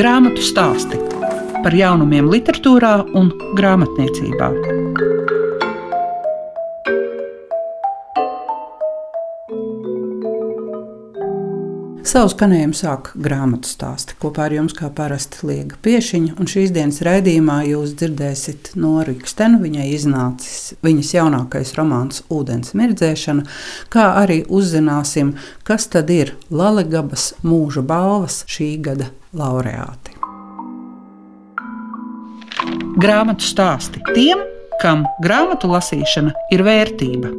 Grāmatu stāsti par jaunumiem, literatūrā un grāmatniecībā. Savu skanējumu sāk grāmatu stāsti. Kopā ar jums, kā parasti, Liega Piešiņa. Un šīs dienas raidījumā jūs dzirdēsiet no Rīgstena. Viņai iznācis viņas jaunākais romāns Vodens mirdzēšana, kā arī uzzināsim, kas tad ir Lalegabas mūža balvas šī gada laureāti. Grāmatu stāsti tiem, kam grāmatu lasīšana ir vērtība.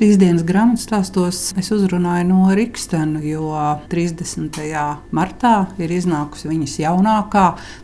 Šīs dienas grāmatas stāstos es uzrunāju no Rīgstena, jo 30. martā ir iznākusi viņas jaunākā,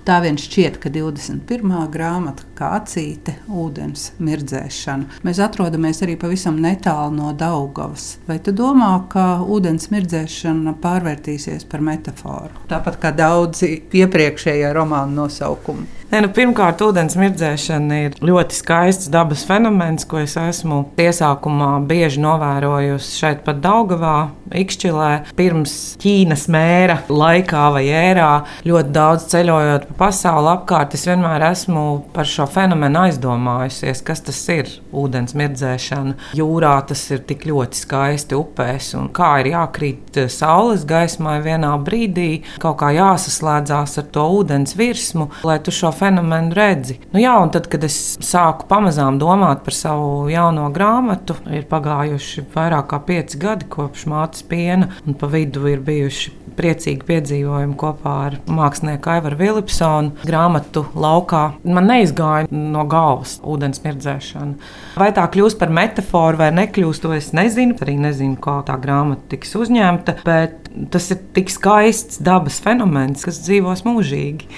tā vien šķiet, ka 21. grāmata, kā acīte, ūdens mirdzēšana. Mēs atrodamies arī pavisam netālu no Daugavas. Vai tu domā, ka ūdens mirdzēšana pārvērtīsies par metaforu? Tāpat kā daudzi iepriekšējie romānu nosaukumi. Ne, nu, pirmkārt, ūdens mirdzēšana ir ļoti skaists dabas fenomens, ko es esmu iesākumā bieži novērojusi šeit pat Daugavā, Ikšķilē. Pirms Ķīnas mēra laikā vai ērā ļoti daudz ceļojot pa pasauli apkārt, es vienmēr esmu par šo fenomenu aizdomājusies, kas tas ir ūdens mirdzēšana. Jūrā tas ir tik ļoti skaisti upēs un kā ir jākrīt saules gaismai vienā brīdī, kaut kā jāsaslēdzās ar to ūdens virsmu, lai tu šo fenomenu redzi. Nu, jā, un tad, kad es sāku pamazām domāt par savu jauno grāmatu, ir pagājuši vairāk kā pieci gadi kopš mātes piena, un pa vidu ir bijuši priecīgi piedzīvojumi kopā ar mākslinieku Aivaru Vilipsonu. Grāmatu laukā man neizgāja no galvas ūdens mirdzēšana. Vai tā kļūs par metaforu vai nekļūs, to es nezinu. Arī nezinu, kā tā grāmata tiks uzņemta, bet tas ir tik skaists dabas fenomens, kas dzīvos mūžīgi.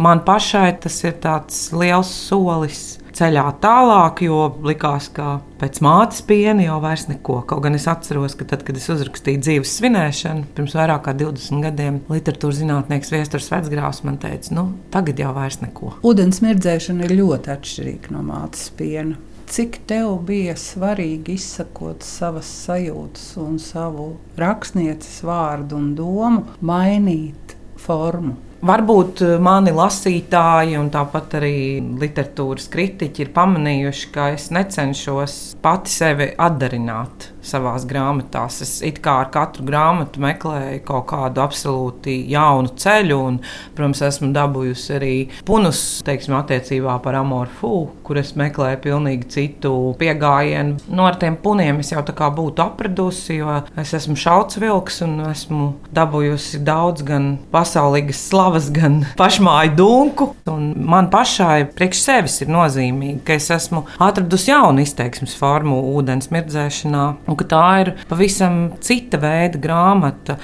Man pašai tas ir tāds liels solis ceļā tālāk, jo likās, ka pēc mātes piena jau vairs neko. Kaut gan es atceros, ka tad, kad es uzrakstīju dzīves svinēšanu, pirms vairāk kā 20 gadiem, literatūras zinātnieks Viestures Vecgrāvs man teica, nu, tagad jau vairs neko. Vodens mirdzēšana ir ļoti atšķirīga no mātes piena. Cik tev bija svarīgi izsakot savas sajūtas un savu rakstnieces vārdu un domu, mainīt formu? Varbūt eh, mani lasītāji un tāpat arī literatūras kritiķi ir pamanījuši, ka es necenšos pati sevi atdarināt savā grāmatās. Es kā ar katru grāmatu meklēju kaut kādu absolūti jaunu ceļu, un, protams, esmu dabūjusi arī punus, teiksim, attiecībā par amorfu, kur es meklēju pilnīgi citu pieejamību. No nu, ar tiem puniem es jau tā kā būtu apradusi, jo es esmu šauts vilks un esmu dabūjusi daudz gan pasaulīgas slavas slavas, gan pašmāju dunku. Un man pašai priekš sevis ir nozīmīgi, ka es esmu atradusi jaunu izteiksmes formu ūdens mirdzēšanā, un ka tā ir pavisam cita veida grāmata.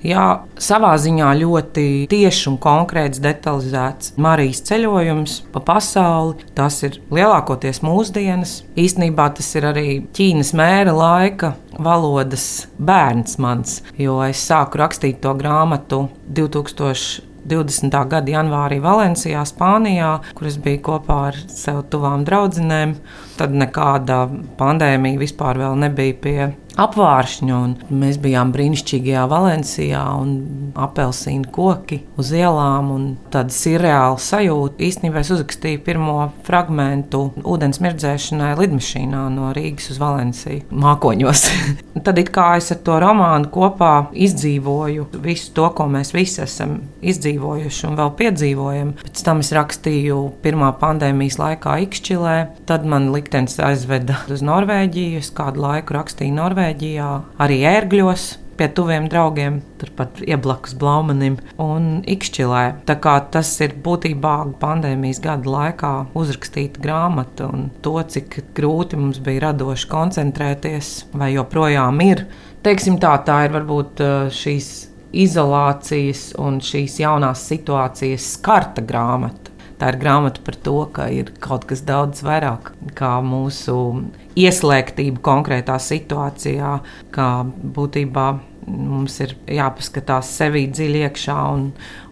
Jā, savā ziņā ļoti tieši un konkrēts, detalizēts Marijas ceļojums pa pasauli. Tas ir lielākoties mūsdienas. Īsnībā tas ir arī Ķīnas mēra laika valodas bērns mans, jo es sāku rakstīt to grāmatu 2000. 20. gada janvārī Valencijā, Spānijā, kur es biju kopā ar sev tuvām draudzenēm. Tad nekāda pandēmija vispār nebija pie apvāršņu. Mēs bijām brīnišķīgajā Valencijā un apelsīnu koki uz ielām. Tāda surreāla sajūta. Īstenībā es uzrakstīju pirmo fragment ūdens mirdzēšanai lidmašīnā no Rīgas uz Valenciju mākoņos. Tad it kā es ar to romānu kopā izdzīvoju visu to, ko mēs visi esam izdzīvojuši un vēl piedzīvojam. Pēc tam es rakstīju pirmā pandēmijas laikā Ikšķilē. Tad man liktenis aizveda uz Norvēģiju. Es kādu laiku rakstīju. Norvēģijā, arī ērgļos. Pie tuviem draugiem, turpat ieblakus Blaumanim un Ikšķilē. Tā kā tas ir būtībā pandēmijas gada laikā uzrakstīta grāmata, un to, cik grūti mums bija radoši koncentrēties, vai joprojām ir. Teiksim tā, tā ir varbūt uh, šīs izolācijas un šīs jaunās situācijas skarta grāmata. Tā ir grāmata par to, ka ir kaut kas daudz vairāk kā mūsu ieslēgtība konkrētā situācijā, kā būtībā mums ir jāpaskatās sevi dziļi iekšā un,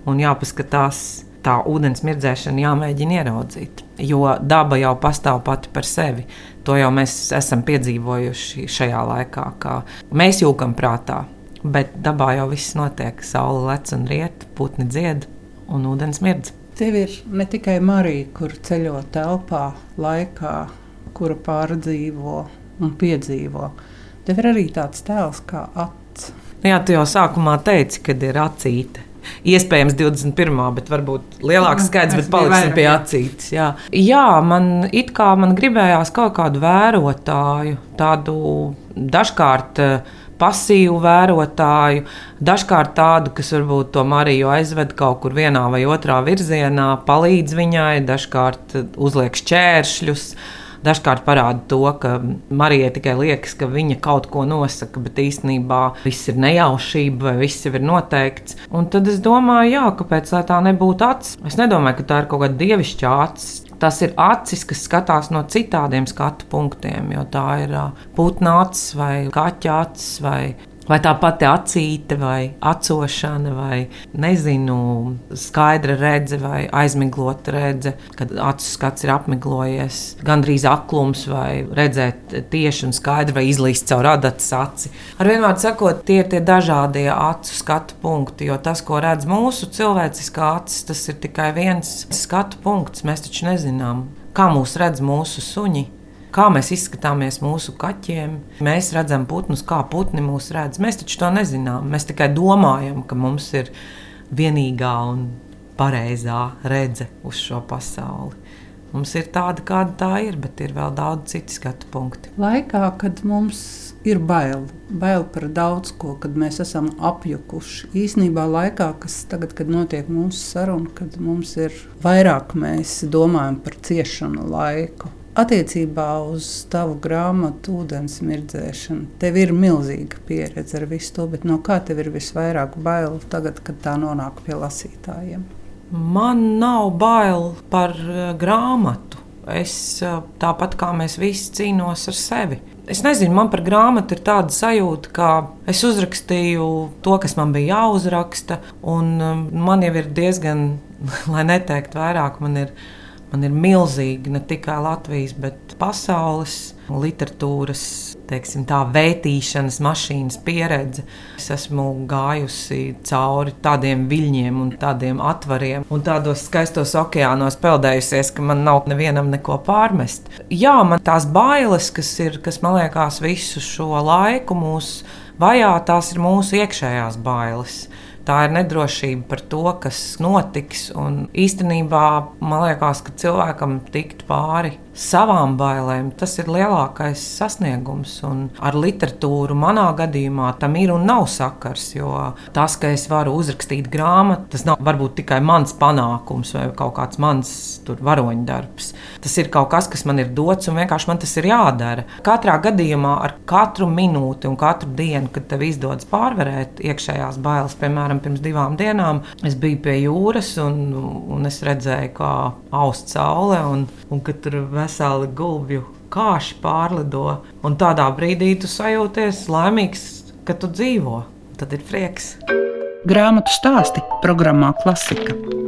un jāpaskatās tā ūdens mirdzēšana, jāmēģina ieraudzīt. Jo daba jau pastāv pati par sevi. To jau mēs esam piedzīvojuši šajā laikā, kā mēs jūkam prātā. Bet dabā jau viss notiek. Saula lec un riet, putni dzied un ūdens mirdz. Tev ir ne tikai Marija, kur ceļo telpā, laikā, kura pārdzīvo un piedzīvo. Tev ir arī tāds tēls kā acis. Jā, tu jau sākumā teici, kad ir acīte. Iespējams, 21. bet varbūt lielāks skaits, bet paliksim pie acītes. Jā. jā, man it kā man gribējās kaut kādu vērotāju, tādu dažkārt pasīvu vērotāju, dažkārt tādu, kas varbūt to Mariju aizved kaut kur vienā vai otrā virzienā, palīdz viņai, dažkārt uzliek šķēršļus. Dažkārt parāda to, ka Marijai tikai liekas, ka viņa kaut ko nosaka, bet īstenībā viss ir nejaušība vai viss jau ir noteikts. Un tad es domāju, jā, kāpēc tā nebūtu acis? Es nedomāju, ka tā ir kaut kāda dievišķa acis. Tas ir acis, kas skatās no citādiem skatu punktiem, jo tā ir putna acis vai kaķa acis vai Vai tā pati acīte, vai acošana, vai nezinu, skaidra redzes, vai aizmiglota redzes, kad acu skats ir apmiglojies, gandrīz aklums, vai redzēt tieši un skaidri, vai izlīst caur adatas aci. Ar vienmēr sakot, tie ir tie dažādie acu skatu punkti, jo tas, ko redz mūsu cilvēciskā acis, tas ir tikai viens skatu punkts. Mēs taču nezinām, kā mūs redz mūsu suņi kā mēs izskatāmies mūsu kaķiem. Mēs redzam putnus, kā putni mūs redz. Mēs taču to nezinām. Mēs tikai domājam, ka mums ir vienīgā un pareizā redzes uz šo pasauli. Mums ir tāda, kāda tā ir, bet ir vēl daudz citu skatu punktu. Laikā, kad mums ir bail, bail par daudz ko, kad mēs esam apjukuši. Īsnībā laikā, kas tagad, kad notiek mūsu saruna, kad mums ir vairāk mēs domājam par ciešanu laiku, Attiecībā uz tavu grāmatu, ūdens mirdzēšanu, tev ir milzīga pieredze ar visu to, bet no kā tev ir visvairāk bail tagad, kad tā nonāk pie lasītājiem? Man nav bail par uh, grāmatu. Es uh, tāpat kā mēs visi cīnos ar sevi. Es nezinu, man par grāmatu ir tāda sajūta, ka es uzrakstīju to, kas man bija jāuzraksta, un um, man jau ir diezgan, lai neteiktu vairāk, man ir Man ir milzīga ne tikai Latvijas, bet pasaules literatūras teiksim, tā, vērtīšanas mašīnas pieredze. Es esmu gājusi cauri tādiem viļņiem, un tādiem atvariem un tādos skaistos okeānos peldējusies, ka man nav nevienam neko pārmest. Jā, man tās bailes, kas ir, kas man liekas, visu šo laiku mūs vajā, tās ir mūsu iekšējās bailes tā ir nedrošība par to, kas notiks. Un īstenībā man liekas, ka cilvēkam tikt pāri savām bailēm, tas ir lielākais sasniegums. Un ar literatūru manā gadījumā tam ir un nav sakars. Jo tas, ka es varu uzrakstīt grāmatu, tas nav varbūt tikai mans panākums vai kaut kāds mans varoņdarbs. Tas ir kaut kas, kas man ir dots un vienkārši man tas ir jādara. Katrā gadījumā, ar katru minūti un katru dienu, kad tev izdodas pārvarēt iekšējās bailes, piemēram, pirms divām dienām, es biju pie jūras un, un es redzēju, kā aust saule un, un ka tur vēl veseli gulbju kāši pārlido. Un tādā brīdī tu sajūties laimīgs, ka tu dzīvo. Tad ir prieks. Grāmatu stāsti programmā Klasika.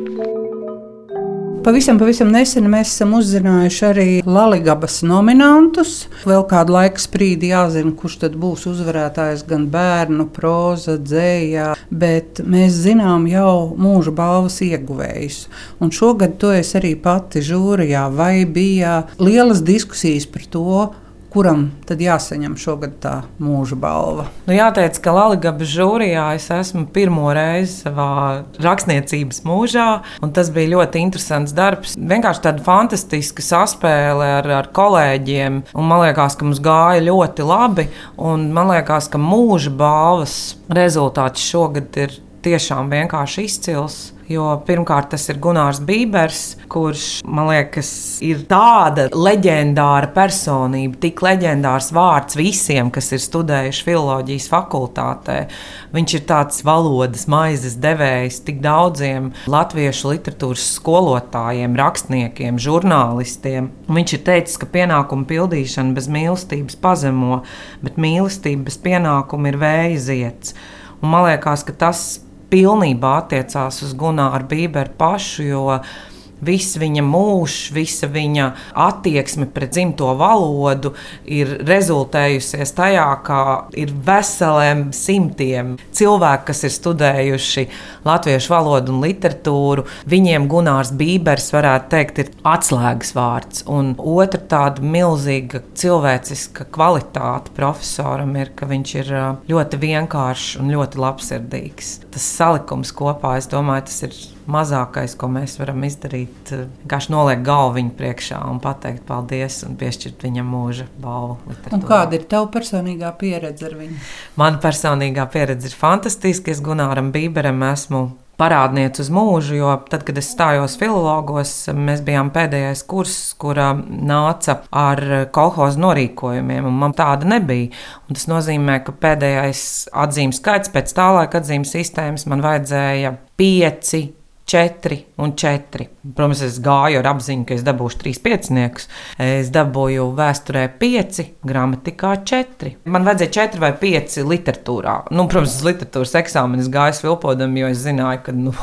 Pavisam, pavisam nesen mēs esam uzzinājuši arī Latvijas nominantus. Vēl kādu laiku sprīdi jāzina, kurš tad būs uzvarētājs gan bērnu, próza, dzējā, bet mēs zinām jau mūža balvas ieguvējus. Un šogad to es arī pati žūrijā, vai bija lielas diskusijas par to, kuram tad jāsaņem šogad tā mūža balva? Nu, jāteic, ka Latvijas žūrijā es esmu pirmo reizi savā rakstniecības mūžā, un tas bija ļoti interesants darbs. Vienkārši tāda fantastiska saspēle ar, ar kolēģiem, un man liekas, ka mums gāja ļoti labi, un man liekas, ka mūža balvas rezultāts šogad ir tiešām vienkārši izcils. Jo pirmkārt, tas ir Gunārs Bībers, kurš man liekas, ir tāda leģendāra personība, tik leģendārs vārds visiem, kas ir studējuši filozofijas fakultātē. Viņš ir tāds valodas maizes devējs tik daudziem latviešu literatūras skolotājiem, rakstniekiem, žurnālistiem. Viņš ir teicis, ka pienākumu pildīšana bez mīlestības pazemo, bet mīlestība bez pienākuma ir vēja ziets. Un man liekas, ka tas pilnībā attiecās uz Gunāru Bīberu pašu, jo viss viņa mūžs, visa viņa attieksme pret dzimto valodu ir rezultējusies tajā, ka ir veseliem simtiem cilvēku, kas ir studējuši latviešu valodu un literatūru. Viņiem Gunārs Bībers varētu teikt, ir atslēgas vārds. Un otra tāda milzīga cilvēciska kvalitāte profesoram ir, ka viņš ir ļoti vienkāršs un ļoti labsirdīgs. Tas salikums kopā, es domāju, tas ir mazākais, ko mēs varam izdarīt. Vienkārši noliekt galvu viņa priekšā un pateikt paldies un piešķirt viņam mūža balvu. Kāda ir tava personīgā pieredze ar viņu? Mana personīgā pieredze ir fantastiska. Es Gunāram Bīberam esmu parādniece uz mūžu, jo tad, kad es stājos filologos, mēs bijām pēdējais kurs, kura nāca ar kolhozu norīkojumiem, un man tāda nebija. Un tas nozīmē, ka pēdējais atzīmes skaits pēc tā laika atzīmes sistēmas man vajadzēja pieci 4 un 4. Protams, es gāju ar apziņu, ka es dabūšu 3 pieciniekus. Es dabūju vēsturē 5, gramatikā 4. Man vajadzēja 4 vai 5 literatūrā. Nu, protams, uz literatūras eksāmenu es gāju vilpodam, jo es zināju, ka nu,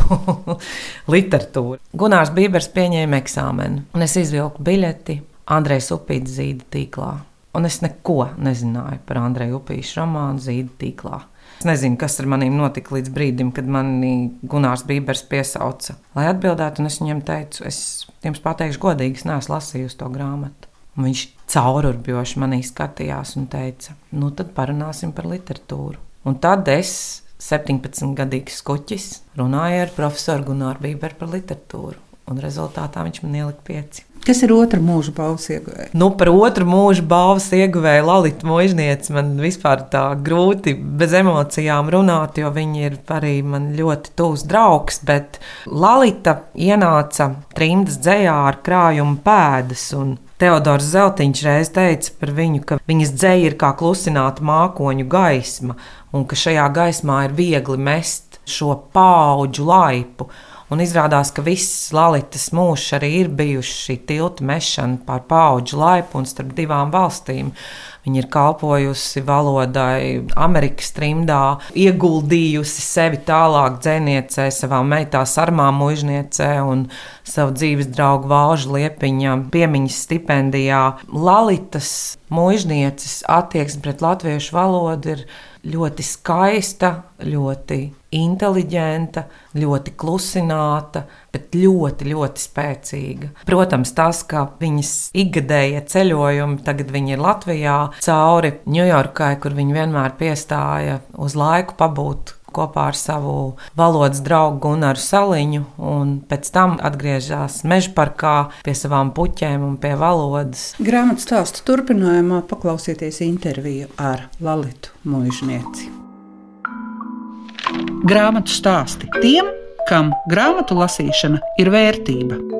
literatūra. Gunārs Bībers pieņēma eksāmenu, un es izvilku biļeti Andrejs Upītas zīda tīklā. Un es neko nezināju par Andreju Upīšu romānu zīda tīklā. Es nezinu, kas ar maniem notika līdz brīdim, kad mani Gunārs Bībers piesauca, lai atbildētu. Es viņam teicu, es jums pateikšu, godīgi, es neesmu lasījusi to grāmatu. Un viņš caururbjoši manī skatījās un teica, nu tad parunāsim par literatūru. Un tad es, 17-gadīgs skuķis, runāju ar profesoru Gunāru Bīberu par literatūru. Un rezultātā viņš man ielika pieci. Kas ir otra mūža balvas ieguvēja? Nu, par otru mūža balvas ieguvēju Lalita Mūžnieci man vispār tā grūti bez emocijām runāt, jo viņa ir arī man ļoti tuvs draugs. Bet Lalita ienāca trimdas dzējā ar krājumu pēdas. Teodors Zeltiņš reiz teica par viņu, ka viņas dzēja ir kā klusināta mākoņu gaisma, un ka šajā gaismā ir viegli mest šo paudžu laipu. Un izrādās, ka viss Lalitas mūžs arī ir bijuši šī tilta mešana pār paudžu laipu un starp divām valstīm. Viņa ir kalpojusi valodai, Amerikas trimdā, ieguldījusi sevi tālāk dzēniecē, savā meitā sarmā mužniecē un savu dzīves draugu Valžu Liepiņa piemiņas stipendijā. Lalitas mužnieces attieksme pret latviešu valodu ir ļoti skaista, ļoti inteliģenta, ļoti klusināta, bet ļoti, ļoti spēcīga. Protams, tas, ka viņas ikgadējie ceļojumi, tagad viņi ir Latvijā, cauri Ņujorkai, kur viņi vienmēr piestāja uz laiku pabūt kopā ar savu valodas draugu Gunaru Saliņu, un pēc tam atgriežas meža parkā pie savām puķēm un pie valodas. Grāmatas stāstu turpinājumā paklausieties interviju ar Lalitu Mūžnieci. Grāmatu stāsti tiem, kam grāmatu lasīšana ir vērtība.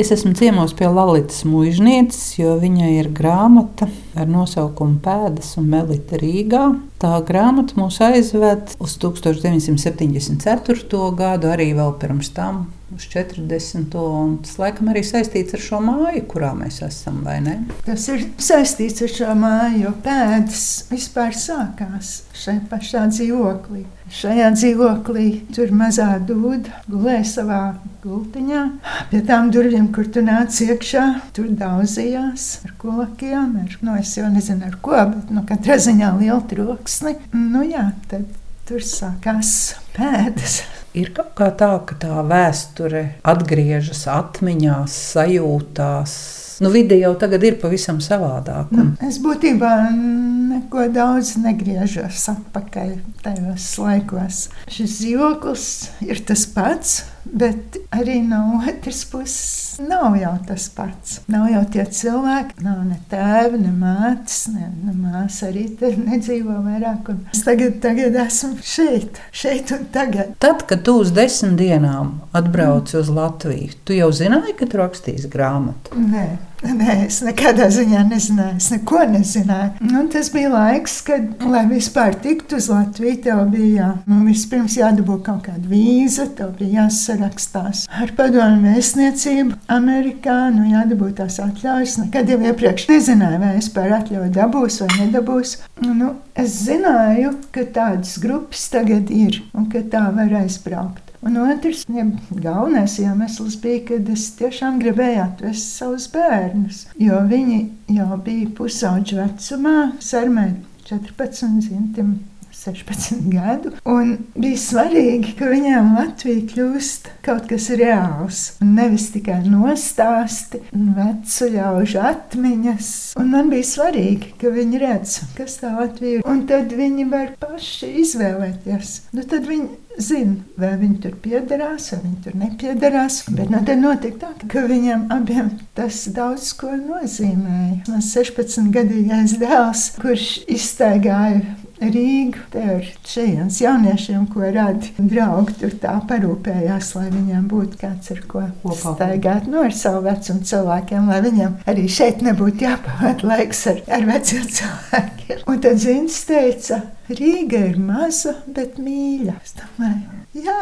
Es esmu ciemos pie Lalitas mūžnieces, jo viņai ir grāmata ar nosaukumu Pēdas un Melita Rīgā. Tā grāmata mūs aizved uz 1974. gadu, arī vēl pirms tam uz 40. un tas laikam arī saistīts ar šo māju, kurā mēs esam, vai ne? Tas ir saistīts ar šo māju, jo pēdas vispār sākās šeit pašā dzīvoklī. Šajā dzīvoklī tur mazā dūda gulēja savā gultiņā. Pie tām durvīm, kur tu nāc iekšā, tur daudzījās ar kokiem. Ar, nu, es jau nezinu ar ko, bet nu, katrā ziņā liela troksni. Nu, jā, tad tur sākās pēdas. Ir kaut kā tā, ka tā vēsture atgriežas atmiņās, sajūtās. Nu, vide jau tagad ir pavisam savādāka. Nu, es būtībā neko daudz negriežos atpakaļ tajos laikos. Šis dzīvoklis ir tas pats, bet arī no otras puses nav jau tas pats. Nav jau tie cilvēki, nav ne tēva, ne mātes, ne, ne māsa arī tur nedzīvo vairāk. Un es tagad, tagad esmu šeit, šeit un tagad. Tad, kad tu uz desmit dienām atbrauci mm. uz Latviju, tu jau zināji, ka tu rakstīsi grāmatu? Nē. Nē, es nekādā ziņā nezināju, es neko nezināju. Un tas bija laiks, kad, lai vispār tiktu uz Latviju, tev bija nu, vispirms jādabū kaut kāda vīza, tev bija jāsarakstās ar padomu vēstniecību Amerikā, nu jādabū tās atļaujas. Nekad jau iepriekš nezināju, vai es par atļauju dabūs vai nedabūs. Nu, es zināju, ka tādas grupas tagad ir un ka tā var aizbraukt. Un otrs, ja galvenais iemesls bija, ka es tiešām gribēju atvest savus bērnus, jo viņi jau bija pusauģu vecumā, sarmē 14, zimtim 16 gadu. Un bija svarīgi, ka viņām Latvija kļūst kaut kas reāls. Un nevis tikai nostāsti, vecu ļaužu atmiņas. Un man bija svarīgi, ka viņi redz, kas tā Latvija ir. Un tad viņi var paši izvēlēties. Nu, tad viņi zina, vai viņi tur piederās, vai viņi tur nepiedarās. Bet nu, tad notika tā, ka viņiem abiem tas daudz ko nozīmēja. Mans 16-gadīgais dēls, kurš iztaigāja Rīga. Te ir šejienes jauniešiem, ko rada draugi. Tur tā parūpējās, lai viņiem būtu kāds ar ko staigāt no nu, ar savu vecumu cilvēkiem, lai viņiem arī šeit nebūtu jāpavada laiks ar, ar veciem cilvēkiem. Un tad Zins teica, Rīga ir maza, bet mīļa. Es domāju, jā.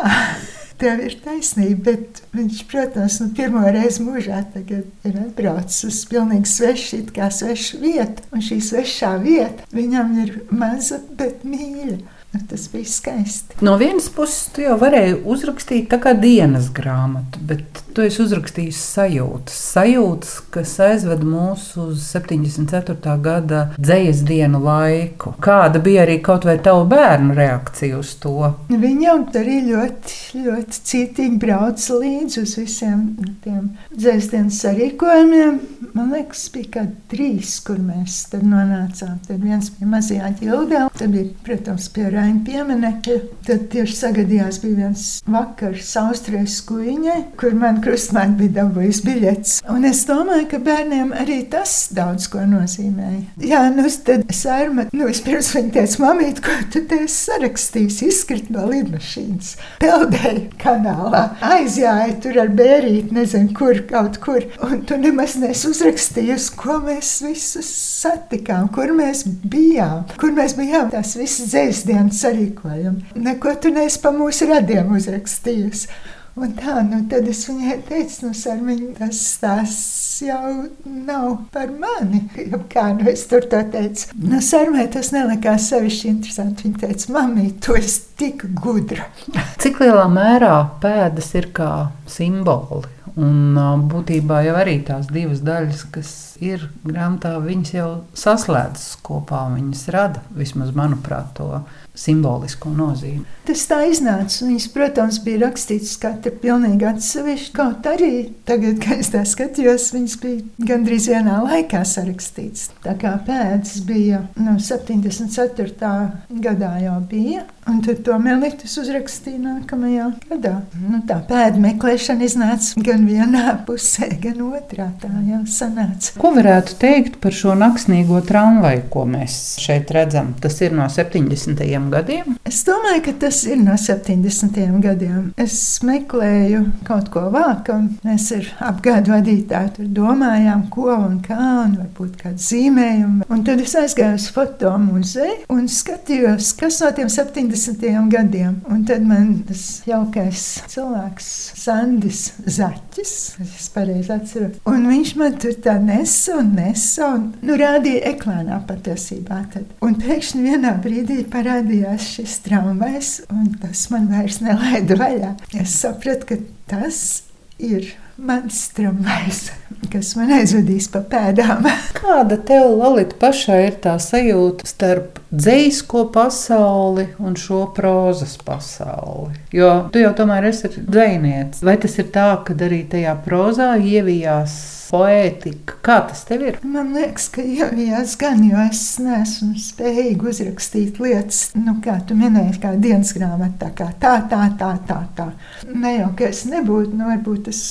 Tev ir taisnība, bet viņš, protams, nu, pirmo reizi mūžā ir atbraucis uz pilnīgi svešu, kā svešu vietu. Un šī svešā vieta viņam ir maza, bet mīļa. Nu, tas bija skaisti. No vienas puses, tu jau varēji uzrakstīt tā kā dienas grāmatu, bet tu esi uzrakstījis sajūtas. Sajūtas, kas aizved mūs uz 74. gada dzīslu dienu laiku. Kāda bija arī kaut vai tavu bērnu reakcija uz to? Viņi jau arī ļoti, ļoti cītīgi brauca līdzi uz visiem tiem dzīslu dienas sarīkojumiem. Man liekas, bija kā trīs, kur mēs tad nonācām. Tad viens bija mazajā ģildē, tad bija, protams, pie Raina pieminekļa. Tad tieši sagadījās bija viens vakars Austrijas skuiņai, kur man krustmāk bija dabūjis biļets. Un es domāju, ka bērniem arī tas daudz ko nozīmēja. Jā, nu tad sērma, nu vispirms viņa teica, mamīt, ko tu te esi sarakstījis, izkrit no lidmašīnas. Peldēja kanālā, aizjāja tur ar bērīti, nezinu, kur kaut kur. Un tu nemaz neesi uzrakstījis, ko mēs visus satikām, kur mēs bijām, kur mēs bijām tās visas dzējas dienas sarīkojumi. Neko tu neesi pa mūsu radiem uzrakstījusi. Un tā, nu tad es viņai teicu, nu, Sarmiņ, tas stāsts jau nav par mani. Jau kā nu es tur to teicu. Nu, Sarmē tas nelikās sevišķi interesanti. Viņa teica, mamī, tu esi tik gudra. Cik lielā mērā pēdas ir kā simboli? Un būtībā jau arī tās divas daļas, kas ir grāmatā, viņas jau saslēdzas kopā. Viņas rada, vismaz manuprāt, to simbolisko nozīmi. Tas tā iznāca. Viņas, protams, bija rakstītas katra pilnīgi atsevišķi. Kaut arī tagad, kad es tā skatījos, viņas bija gandrīz vienā laikā sarakstītas. Tā kā pēdas bija no 74. gadā jau bija. Un tad to melitus uzrakstīja nākamajā gadā. Nu, tā pēda meklēšana iznāca gan vienā pusē, gan otrā. Tā jau sanāca. Ko varētu teikt par šo naksnīgo tramvaju, ko mēs šeit redzam? Tas ir no 70 gadiem? Es domāju, ka tas ir no 70 gadiem. Es meklēju kaut ko vākam. Mēs ar apgādu vadītāju tur domājām, ko un kā, un varbūt kādu zīmējumu. Un tad es aizgāju uz fotomuzeju un skatījos, kas no tiem 70 gadiem. Un tad man tas jaukais cilvēks, Sandis Zaķis, es pareizi atceros, un viņš man tur tā nesa un nesa un nu, rādīja ekrānā patiesībā. Tad. Un pēkšņi vienā brīdī parādījās parādījās šis tramvajs, un tas man vairs nelaida vaļā. Es sapratu, ka tas ir mans tramvajs, kas man aizvedīs pa pēdām. Kāda tev, Lalita, pašai ir tā sajūta starp dzīsko pasauli un šo prozas pasauli? Jo tu jau tomēr esi dzēnieks. Vai tas ir tā, ka arī tajā prozā ievijās poētika. Kā tas tev ir? Man liekas, ka jau jās gan, jo es neesmu spējīga uzrakstīt lietas, nu, kā tu minēji, kā dienas grāmatā, kā tā, tā, tā, tā, tā. Ne jau, ka es nebūtu, nu, varbūt es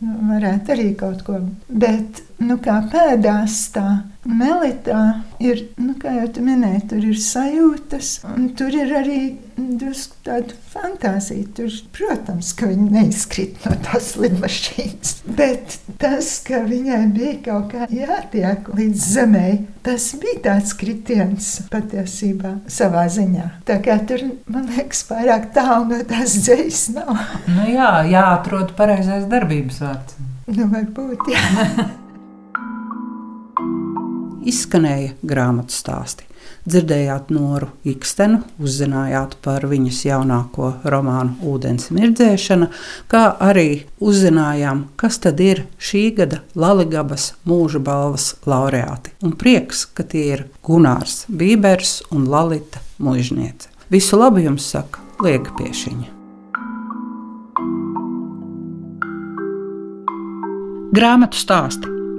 nu, varētu arī kaut ko, bet, nu, kā pēdās tā Melitā ir, nu, kā jau te minēji, tur ir sajūtas, un tur ir arī drusku tāda fantāzija. Tur, protams, ka viņa neizkrīt no tās lidmašīnas, bet tas, ka viņai bija kaut kā jātiek līdz zemē, tas bija tāds kritiens patiesībā savā ziņā. Tā kā tur, man liekas, pārāk tālu no tās dzējas nav. Nu jā, jāatrod pareizais darbības vārds. Nu, varbūt, jā. izskanēja grāmatu stāsti. Dzirdējāt Noru Ikstenu, uzzinājāt par viņas jaunāko romānu Ūdens mirdzēšana, kā arī uzzinājām, kas tad ir šī gada Laligabas mūža balvas laureāti. Un prieks, ka tie ir Gunārs Bībers un Lalita Mužniece. Visu labu jums saka Liega Piešiņa. Grāmatu stāsti